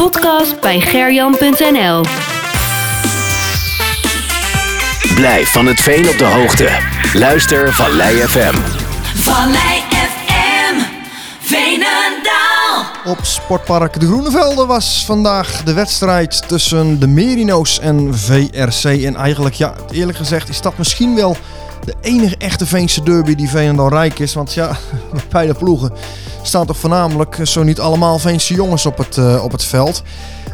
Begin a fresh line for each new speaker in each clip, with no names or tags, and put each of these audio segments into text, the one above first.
podcast bij gerjan.nl.
Blijf van het veen op de hoogte. Luister Vallei FM.
Vallei FM, Veenendaal.
Op Sportpark De Groenevelden was vandaag de wedstrijd tussen de Merino's en VRC. En eigenlijk, ja, eerlijk gezegd is dat misschien wel de enige echte Veense derby die Veenendaal rijk is. Want ja, bij de ploegen staan toch voornamelijk, zo niet allemaal, Veense jongens op het, uh, op het veld.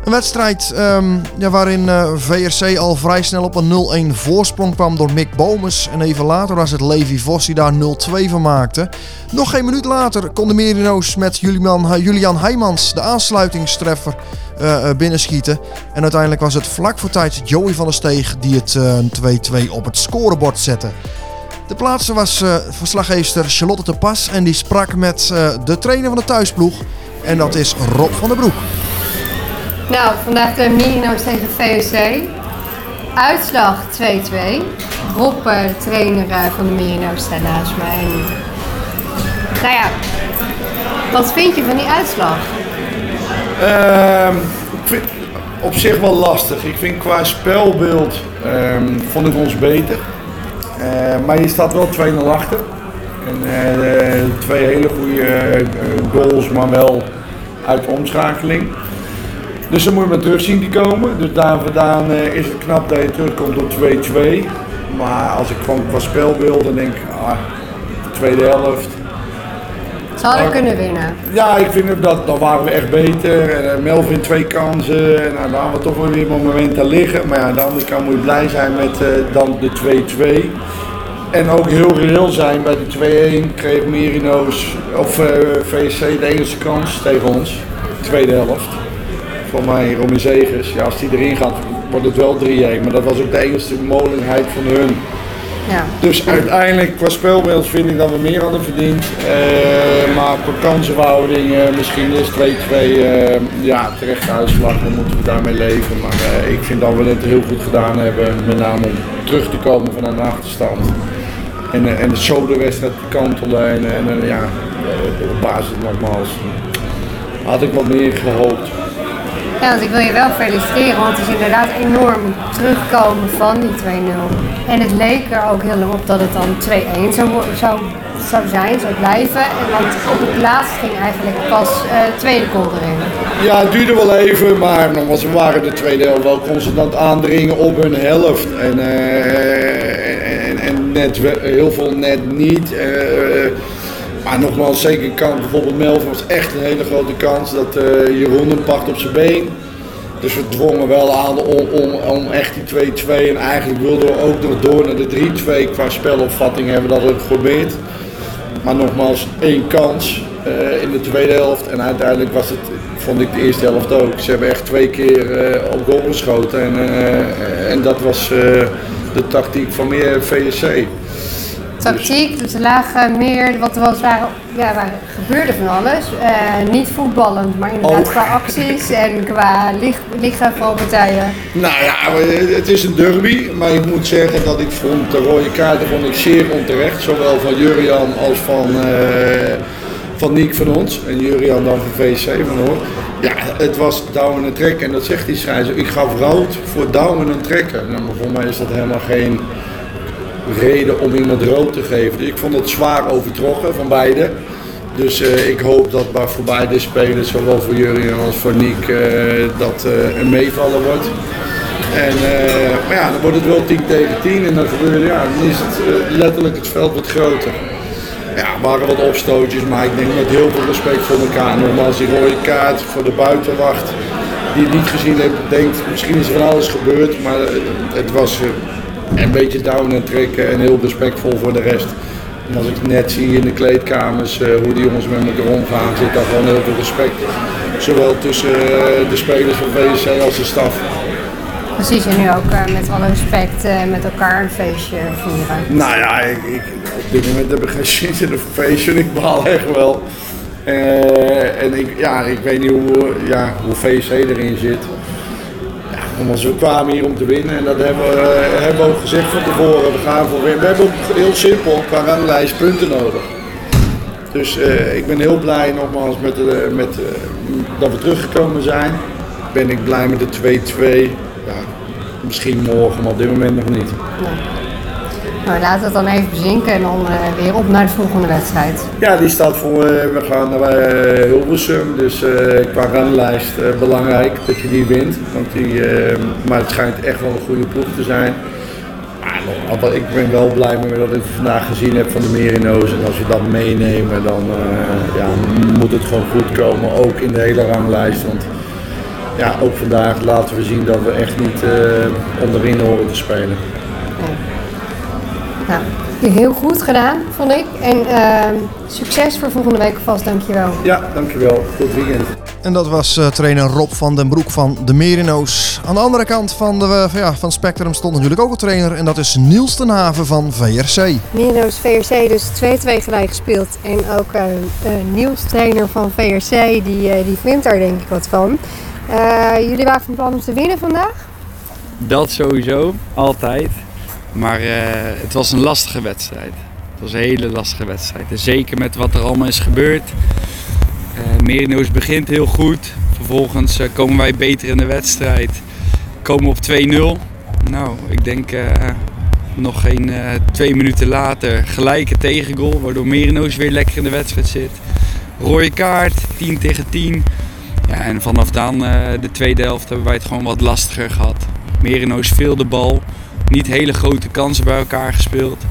Een wedstrijd um, ja, waarin uh, VRC al vrij snel op een 0-1 voorsprong kwam door Mick Bomes. En even later was het Levi Vos die daar 0-2 van maakte. Nog geen minuut later kon de Merino's met Julian, Julian Heijmans de aansluitingstreffer uh, binnenschieten. En uiteindelijk was het vlak voor tijd Joey van der Steeg die het 2-2 op het scorebord zette. De plaatser was uh, verslaggeefster Charlotte de Pas en die sprak met uh, de trainer van de thuisploeg. En dat is Rob van der Broek.
Nou, vandaag de Merino's tegen VOC. Uitslag 2-2. Rob, de trainer van de Merino's, staat naast mij. Nou ja, wat vind je van die uitslag?
Uh, ik vind op zich wel lastig. Ik vind qua spelbeeld um, vond ik ons beter. Uh, maar je staat wel 2-0 achter. En, uh, twee hele goede goals, maar wel uit omschakeling. Dus dan moet je maar terug zien te komen. Dus daar vandaan is het knap dat je terugkomt op 2-2. Maar als ik gewoon qua spelbeeld, dan denk ik, ah, de tweede helft.
Ze hadden kunnen winnen.
Ja, ik vind dat dan waren we echt beter. En, uh, Melvin twee kansen. En nou, dan hadden we toch wel weer momenten liggen. Maar ja, aan de andere kant moet je blij zijn met uh, dan de 2-2. En ook heel reëel zijn bij de 2-1 kreeg Merino's of uh, VSC de enige kans tegen ons. Tweede helft van mij, Romy Zegers. Ja, als die erin gaat, wordt het wel 3-1. Maar dat was ook de enige mogelijkheid van hun.
Ja.
Dus uiteindelijk, qua spelbeeld vind ik dat we meer hadden verdiend. Uh, maar qua kansenverhouding, uh, misschien is 2-2 uh, ja, terecht uitslag. Dan moeten we daarmee leven. Maar ik vind dat we het heel goed gedaan hebben. Met name om terug te komen van een achterstand. En, en zo de wedstrijd te kantelen. En, en ja, op basis nogmaals had ik wat meer gehoopt.
Ja, want ik wil je wel feliciteren, want het is inderdaad enorm terugkomen van die 2-0. En het leek er ook heel lang op dat het dan 2-1 zou, zou, zou zijn, zou blijven. En want op het laatst ging eigenlijk pas uh, tweede goal erin.
Ja, het duurde wel even, maar nogmaals, we waren de tweede wel constant aandringen op hun helft. En, uh, en, net, heel veel net niet. Uh, maar nogmaals, zeker kan bijvoorbeeld Melvin was echt een hele grote kans dat uh, Jeroen hem pakt op zijn been. Dus we dwongen wel aan om, om, om echt die 2-2 en eigenlijk wilden we ook nog door naar de 3-2 qua spelopvatting hebben we dat ook geprobeerd. Maar nogmaals, één kans uh, in de tweede helft en uiteindelijk was het, vond ik de eerste helft ook. Ze hebben echt twee keer uh, op goal geschoten en, en dat was de tactiek van meer VSC
tactiek. Dus er lagen meer, wat er was, waren, ja, waar gebeurde van alles. Uh, niet voetballend, maar inderdaad oh. qua acties en qua licht, lichtaanvalpartijen.
Nou ja, het is een derby, maar ik moet zeggen dat ik vond de rode kaarten vond ik zeer onterecht. Zowel van Jurian als van, uh, van Niek van ons. En Jurian dan van VC van hoor. Ja, het was douwen en trekken en dat zegt die scheidsrechter. Ik gaf rood voor douwen en trekken. Nou, maar voor mij is dat helemaal geen reden om iemand rood te geven. Ik vond het zwaar overtrokken van beide. Dus uh, ik hoop dat bij voor beide spelers, zowel voor Jurien als voor Niek, uh, dat uh, een meevallen wordt. En, maar ja, dan wordt het wel 10 tegen 10 en dan gebeurt ja, dan is het letterlijk het veld wat groter. Ja, er waren wat opstootjes, maar ik denk met heel veel respect voor elkaar. Nogmaals, die rode kaart voor de buitenwacht, die het niet gezien heeft, denkt misschien is er van alles gebeurd, maar het was een beetje down en trekken en heel respectvol voor de rest. En als ik net zie in de kleedkamers uh, hoe die jongens met elkaar omgaan, zit daar gewoon heel veel respect. Zowel tussen uh, de spelers van VSC als de staf.
Precies, en nu ook uh, met alle respect met elkaar een feestje vieren.
Nou ja, ik, ik, op dit moment heb ik geen zin in een feestje en ik baal echt wel. en ik, ja, ik weet niet hoe, ja, hoe VSC erin zit. Want we kwamen hier om te winnen en dat hebben we, uh, hebben ook gezegd van tevoren. We gaan voor winnen. We hebben ook heel simpel qua ranglijst punten nodig. Dus uh, ik ben heel blij nogmaals met, uh, met dat we teruggekomen zijn. ben ik blij met de 2-2. Ja, misschien morgen, maar op dit moment nog niet.
Nou, laten we het dan even bezinken en dan eh, weer op naar de volgende wedstrijd.
Ja, die staat voor, eh, we gaan naar eh, Hilversum, dus qua ranglijst belangrijk dat je die wint. Want die, maar het schijnt echt wel een goede ploeg te zijn. Maar ik ben wel blij met wat ik vandaag gezien heb van de Merino's. En als we dat meenemen, dan ja, moet het gewoon goed komen, ook in de hele ranglijst. Want ja, ook vandaag laten we zien dat we echt niet eh, onderin horen te spelen.
Nou, heel goed gedaan, vond ik. En ehm, succes voor volgende week alvast, dankjewel.
Ja, dankjewel. Goed weekend.
En dat was eh, trainer Rob van den Broek van de Merino's. Aan de andere kant van, de, eh, van, ja, van Spectrum stond natuurlijk ook een trainer. En dat is Niels ten Haven van VRC.
Merino's VRC dus 2-2 gelijk gespeeld. En ook eh eh, Niels, trainer van VRC, die, eh, die vindt daar denk ik wat van. Eh, jullie waren van plan om te winnen vandaag?
Dat sowieso, altijd. Maar eh, het was een lastige wedstrijd. Het was een hele lastige wedstrijd. En zeker met wat er allemaal is gebeurd. Eh Merino's begint heel goed. Vervolgens eh, komen wij beter in de wedstrijd. Komen op 2-0. Nou, ik denk nog geen twee minuten later gelijke tegengoal. Waardoor Merino's weer lekker in de wedstrijd zit. Rode kaart, 10 tegen 10. Ja, en vanaf dan, de tweede helft, hebben wij het gewoon wat lastiger gehad. Merino's veel de bal. Niet hele grote kansen bij elkaar gespeeld.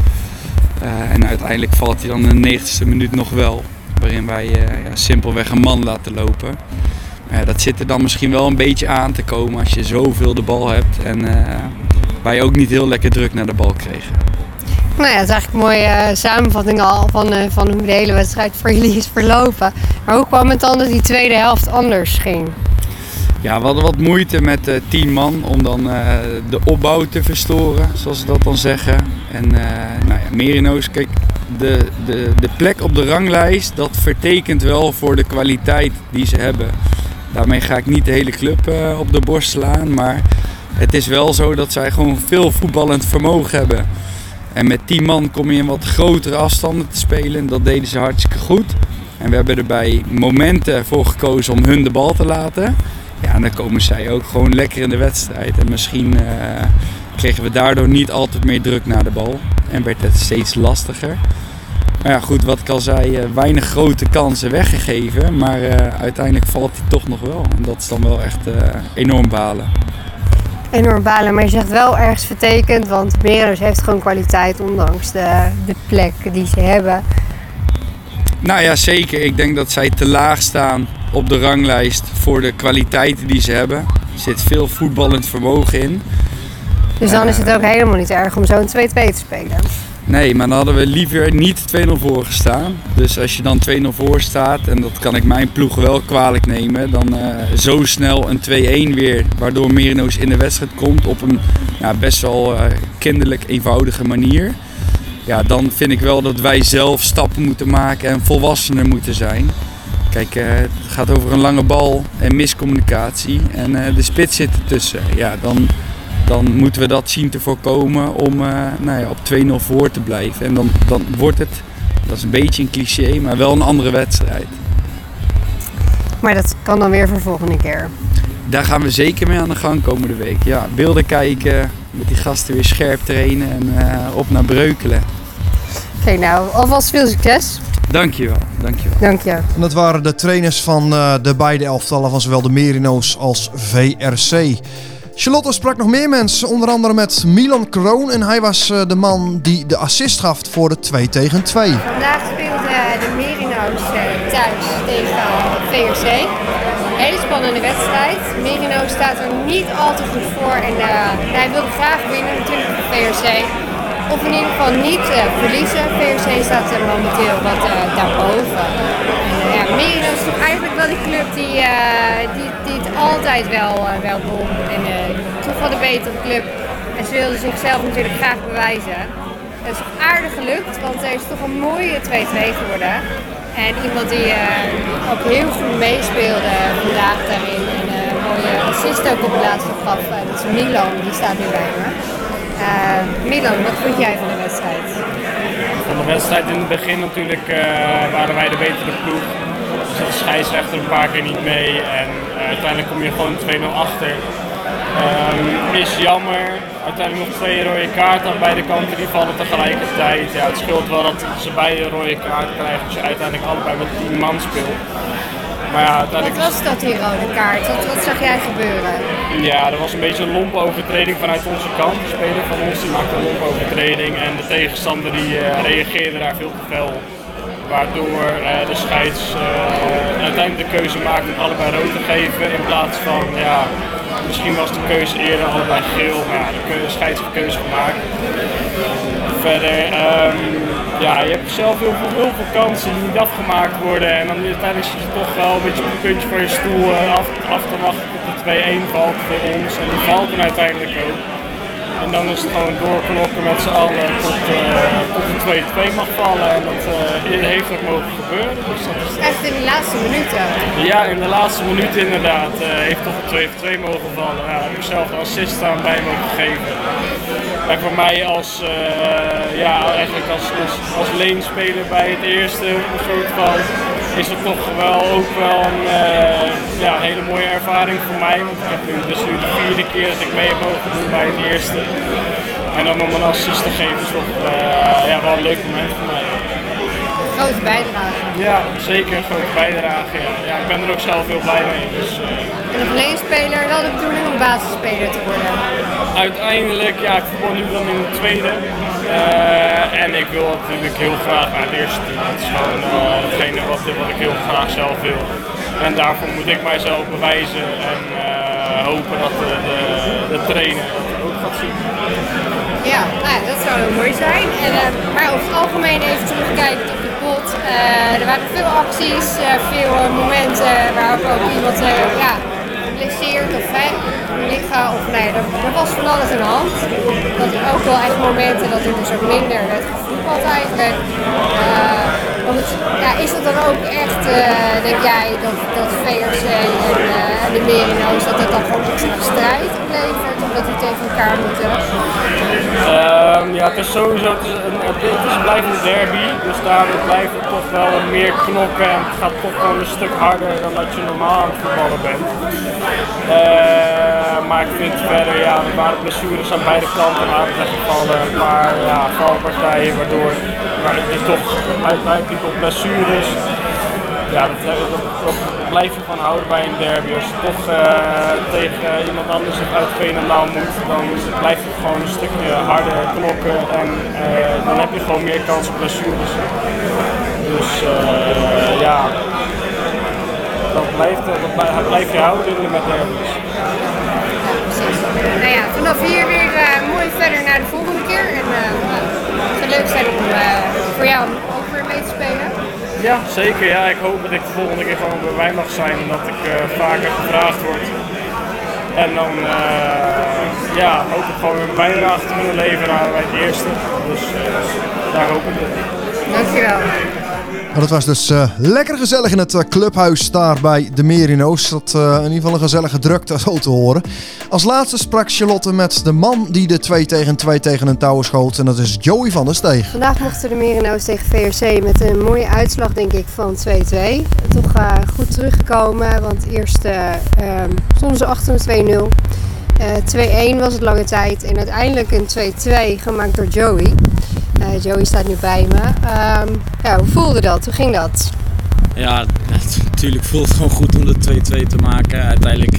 Eh, en uiteindelijk valt hij dan in de 90ste minuut nog wel. Waarin wij eh, ja, simpelweg een man laten lopen. Maar ja, dat zit er dan misschien wel een beetje aan te komen als je zoveel de bal hebt. En eh, wij ook niet heel lekker druk naar de bal kregen.
Nou ja, het is eigenlijk een mooie eh, samenvatting al van, eh, van hoe de hele wedstrijd voor jullie is verlopen. Maar hoe kwam het dan dat die tweede helft anders ging?
Ja, we hadden wat moeite met eh 10 man om dan eh, de opbouw te verstoren, zoals ze dat dan zeggen. En eh nou ja, Merino's, kijk, de, de, de plek op de ranglijst, dat vertekent wel voor de kwaliteit die ze hebben. Daarmee ga ik niet de hele club op de borst slaan, maar het is wel zo dat zij gewoon veel voetballend vermogen hebben. En met 10 man kom je in wat grotere afstanden te spelen en dat deden ze hartstikke goed. En we hebben er bij momenten voor gekozen om hun de bal te laten. Ja, en dan komen zij ook gewoon lekker in de wedstrijd. En misschien eh, kregen we daardoor niet altijd meer druk naar de bal. En werd het steeds lastiger. Maar ja, goed, wat ik al zei, eh, weinig grote kansen weggegeven. Maar eh, uiteindelijk valt hij toch nog wel. En dat is dan wel echt enorm balen.
Enorm balen, maar je zegt wel ergens vertekend, want Merino's heeft gewoon kwaliteit ondanks de, de plek die ze hebben.
Nou ja, zeker. Ik denk dat zij te laag staan op de ranglijst voor de kwaliteiten die ze hebben. Er zit veel voetballend vermogen in.
Dus dan is het ook helemaal niet erg om zo'n 2-2 te spelen.
Nee, maar dan hadden we liever niet 2-0 voor gestaan. Dus als je dan 2-0 voor staat, en dat kan ik mijn ploeg wel kwalijk nemen, dan eh, zo snel een 2-1 weer, waardoor Merino's in de wedstrijd komt op een ja, best wel eh, kinderlijk eenvoudige manier. Ja, dan vind ik wel dat wij zelf stappen moeten maken en volwassener moeten zijn. Kijk, eh, het gaat over een lange bal en miscommunicatie en eh, de spits zit ertussen. Ja, dan, dan moeten we dat zien te voorkomen om eh, nou ja, op 2-0 voor te blijven. En dan, dan wordt het, dat is een beetje een cliché, maar wel een andere wedstrijd.
Maar dat kan dan weer voor volgende keer.
Daar gaan we zeker mee aan de gang komende week. Ja, beelden kijken, met die gasten weer scherp trainen en op naar Breukelen.
Oké, nou, alvast veel succes.
Dankjewel, dankjewel.
Dank je.
En dat waren de trainers van eh, de beide elftallen van zowel de Merino's als VRC. Charlotte sprak nog meer mensen, onder andere met Milan Kroon. En hij was eh, de man die de assist gaf voor de 2 tegen 2.
Vandaag speelde de Merino's eh, thuis tegen VRC. Hele spannende wedstrijd. Merino staat er niet al te goed voor en eh, hij wilde graag winnen natuurlijk van VRC. Of in ieder geval niet eh, verliezen. VRC staat er momenteel wat eh, daarboven. En, eh, ja, Merino is toch eigenlijk wel die club die, eh, die, die het altijd wel, eh, wel won. En eh, toch wel de betere club. En ze wilden zichzelf natuurlijk graag bewijzen. Het is aardig gelukt, want het is toch een mooie 2-2 geworden. En iemand die eh, ook heel goed meespeelde vandaag daarin. En eh, een mooie assist ook op de laatste gaf. eh, dat is Milan, die staat nu bij me. Eh, Milan, wat vond jij van de wedstrijd?
Van de wedstrijd in het begin natuurlijk eh, waren wij de betere ploeg. Dus de scheidsrechter een paar keer niet mee. En uiteindelijk kom je gewoon 2-0 achter. Ehm, is jammer. Uiteindelijk nog twee rode kaarten aan beide kanten die vallen tegelijkertijd. Ja, het scheelt wel dat ze beide rode kaarten krijgen als je uiteindelijk allebei met 10 man speelt. Maar ja,
Wat
uiteindelijk
was dat, die rode kaart? Wat, wat zag jij gebeuren?
ja, er was een beetje een lompe overtreding vanuit onze kant. De speler van ons die maakte een lompe overtreding en de tegenstander die eh, reageerde daar veel te fel op. Waardoor eh, de scheids eh, uiteindelijk de keuze maakte om allebei rood te geven in plaats van, ja, misschien was de keuze eerder allebei geel, maar ja, de scheids heeft keuze gemaakt. Verder, ehm, ja, je hebt zelf heel veel, veel kansen die niet afgemaakt worden. En dan uiteindelijk zit je toch wel een beetje op een puntje van je stoel eh, af, af te wachten tot de 2-1 valt voor ons. En die valt dan uiteindelijk ook. En dan is het gewoon doorklokken met z'n allen tot, eh, tot de 2-2 mag vallen. En dat eh, heeft ook mogen gebeuren. Dus dat is
Echt in de laatste minuten.
ja, in de laatste minuut inderdaad eh, heeft toch een 2-2 mogen vallen. Ja, ik zelf de assist aan bij mogen geven. En voor mij als, eh, ja, eigenlijk als, als, als leenspeler bij het eerste, een soort van, is het toch wel ook wel een, eh, ja, een hele mooie ervaring voor mij. Want ik heb nu, dus nu de vierde keer dat ik mee heb mogen doen bij het eerste. En dan om een assist te geven is toch eh, ja, wel een leuk moment voor mij.
Grote bijdrage.
Ja, zeker een grote bijdrage. Ja. Ja, ik ben er ook zelf heel blij mee. Dus, eh,
En als leenspeler wel de bedoeling om basisspeler te worden.
uiteindelijk, ja, ik voetbal nu dan in de tweede. Eh, en ik wil natuurlijk heel graag naar het eerste team. Dat is gewoon hetgene wat, wat ik heel graag zelf wil. En daarvoor moet ik mijzelf bewijzen en eh, hopen dat de, de, de trainer dat ook gaat zien.
Ja, nou, dat zou heel mooi zijn. En, maar over het algemeen even terugkijken op de pot. Er waren veel acties, veel momenten waarop ook iemand ja, blesseert of hè, liggen. Of nee, er, was van alles aan de hand. Dat ook wel echt momenten dat er dus ook minder werd gevoetbald eigenlijk. Eh, ja, is het dan ook echt, eh, denk jij, dat, dat VRC en eh, de Merino's, dat het dan gewoon extra strijd oplevert? Omdat die tegen elkaar moeten?
Ehm, ja, het is sowieso het is een, het een derby, dus daardoor blijft het toch wel meer knokken en het gaat toch wel een stuk harder dan dat je normaal aan het voetballen bent. Eh, maar ik vind verder, ja, er waren blessures aan beide kanten aan het gevallen, een paar ja, valpartijen waardoor maar het is toch uiteindelijk op blessures. Ja, dat, dat, blijf je van houden bij een derby. Als je toch eh, tegen iemand anders uit Veenendaal moet, dan blijft het gewoon een stukje harder knokken en eh, dan heb je gewoon meer kans op blessures. Dus eh, ja, dat blijft, dat blijf je houden met derbies.
Nou ja, vanaf hier weer mooi verder naar de volgende keer. En eh, nou, het zou leuk zijn om eh, voor jou ook weer mee te spelen.
Ja, zeker. Ja, ik hoop dat ik de volgende keer gewoon bij mij mag zijn en dat ik eh, vaker gevraagd word. En dan eh, ja, hoop ik gewoon een bijdrage te kunnen leveren aan bij het eerste. Dus daar hoop ik op.
Dankjewel.
Dat was dus eh, lekker gezellig in het eh, clubhuis daar bij de Merino's. Dat eh, in ieder geval een gezellige drukte zo te horen. Als laatste sprak Charlotte met de man die de 2 tegen 2 tegen een touw schoot. En dat is Joey van der Steeg.
Vandaag mochten de Merino's tegen VRC met een mooie uitslag denk ik van 2-2. Toch goed teruggekomen, want eerst eh, ehm, stonden ze achter een 2-0. Eh 2-1 was het lange tijd en uiteindelijk een 2-2 gemaakt door Joey. Eh, Joey staat nu bij me. Ehm, ja, hoe voelde dat? Hoe ging dat?
Ja, natuurlijk voelt het gewoon goed om de 2-2 te maken. Uiteindelijk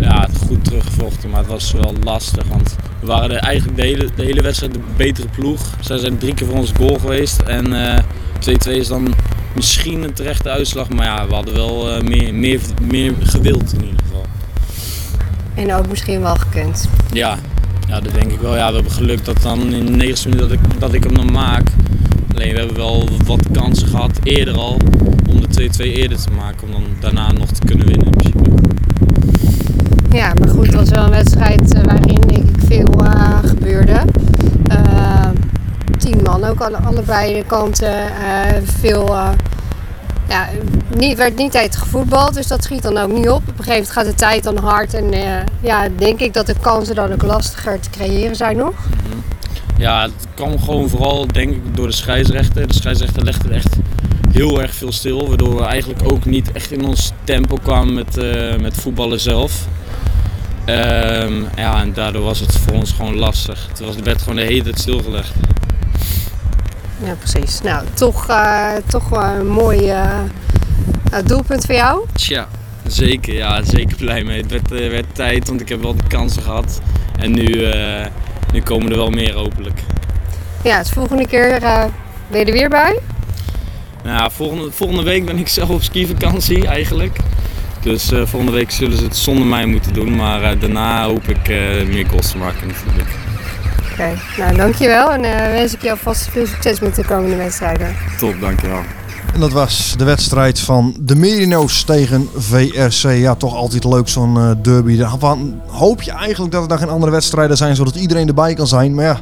ja, het goed teruggevochten, maar het was wel lastig. Want we waren de, eigenlijk de hele, de hele wedstrijd de betere ploeg. Zij zijn drie keer voor ons goal geweest. En eh 2-2 is dan misschien een terechte uitslag. Maar ja, we hadden wel eh, meer, meer, meer gewild in ieder geval.
En ook misschien wel gekund.
Ja, ja, dat denk ik wel. Ja, we hebben geluk dat dan in de 90 minuten dat ik, dat ik hem dan maak. Alleen we hebben wel wat kansen gehad eerder al om de 2-2 eerder te maken. Om dan daarna nog te kunnen winnen in.
Ja, maar goed, het was wel een wedstrijd eh, waarin ik veel eh, gebeurde. Eh, tien man ook alle, allebei de kanten. veel, ja, werd niet tijd gevoetbald, dus dat schiet dan ook niet op. Op een gegeven moment gaat de tijd dan hard en eh, ja, denk ik dat de kansen dan ook lastiger te creëren zijn nog.
Ja, het kwam gewoon vooral denk ik door de scheidsrechter. De scheidsrechter legde echt heel erg veel stil. Waardoor we eigenlijk ook niet echt in ons tempo kwamen met, eh, met voetballen zelf. Ehm, ja, en daardoor was het voor ons gewoon lastig. Het was, werd gewoon de hele tijd stilgelegd.
Ja, precies. Nou, toch, eh, toch wel een mooi eh, nou, doelpunt voor jou.
Tja, zeker. Ja, zeker blij mee. Het werd, eh, werd tijd, want ik heb wel de kansen gehad. En nu, eh, nu komen er wel meer hopelijk.
Ja, dus volgende keer eh, ben je er weer bij.
Nou, volgende, volgende week ben ik zelf op skivakantie eigenlijk. Dus eh, volgende week zullen ze het zonder mij moeten doen. Maar eh, daarna hoop ik eh, meer goals te maken natuurlijk.
Oké, nou dankjewel en eh, wens ik jou vast veel succes met de komende wedstrijden.
Top, dankjewel.
En dat was de wedstrijd van de Merino's tegen VRC. Ja, toch altijd leuk zo'n eh, derby. Dan hoop je eigenlijk dat er dan geen andere wedstrijden zijn, zodat iedereen erbij kan zijn. Maar ja,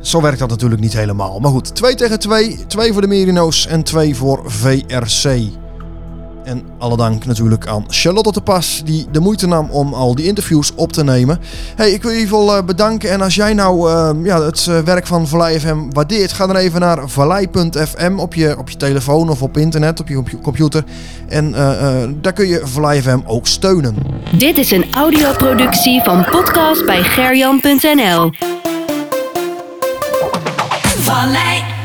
zo werkt dat natuurlijk niet helemaal. Maar goed, 2 tegen 2. 2 voor de Merino's en 2 voor VRC. En alle dank natuurlijk aan Charlotte de Pas, die de moeite nam om al die interviews op te nemen. Hey, ik wil je in ieder geval eh, bedanken. En als jij nou eh, ja, het eh, werk van Vallei FM waardeert, ga dan even naar vallei.fm op je, op je telefoon of op internet, op je, op je computer. En eh, eh, daar kun je Vallei FM ook steunen.
Dit is een audioproductie van podcast bij gerjan.nl.
Vallei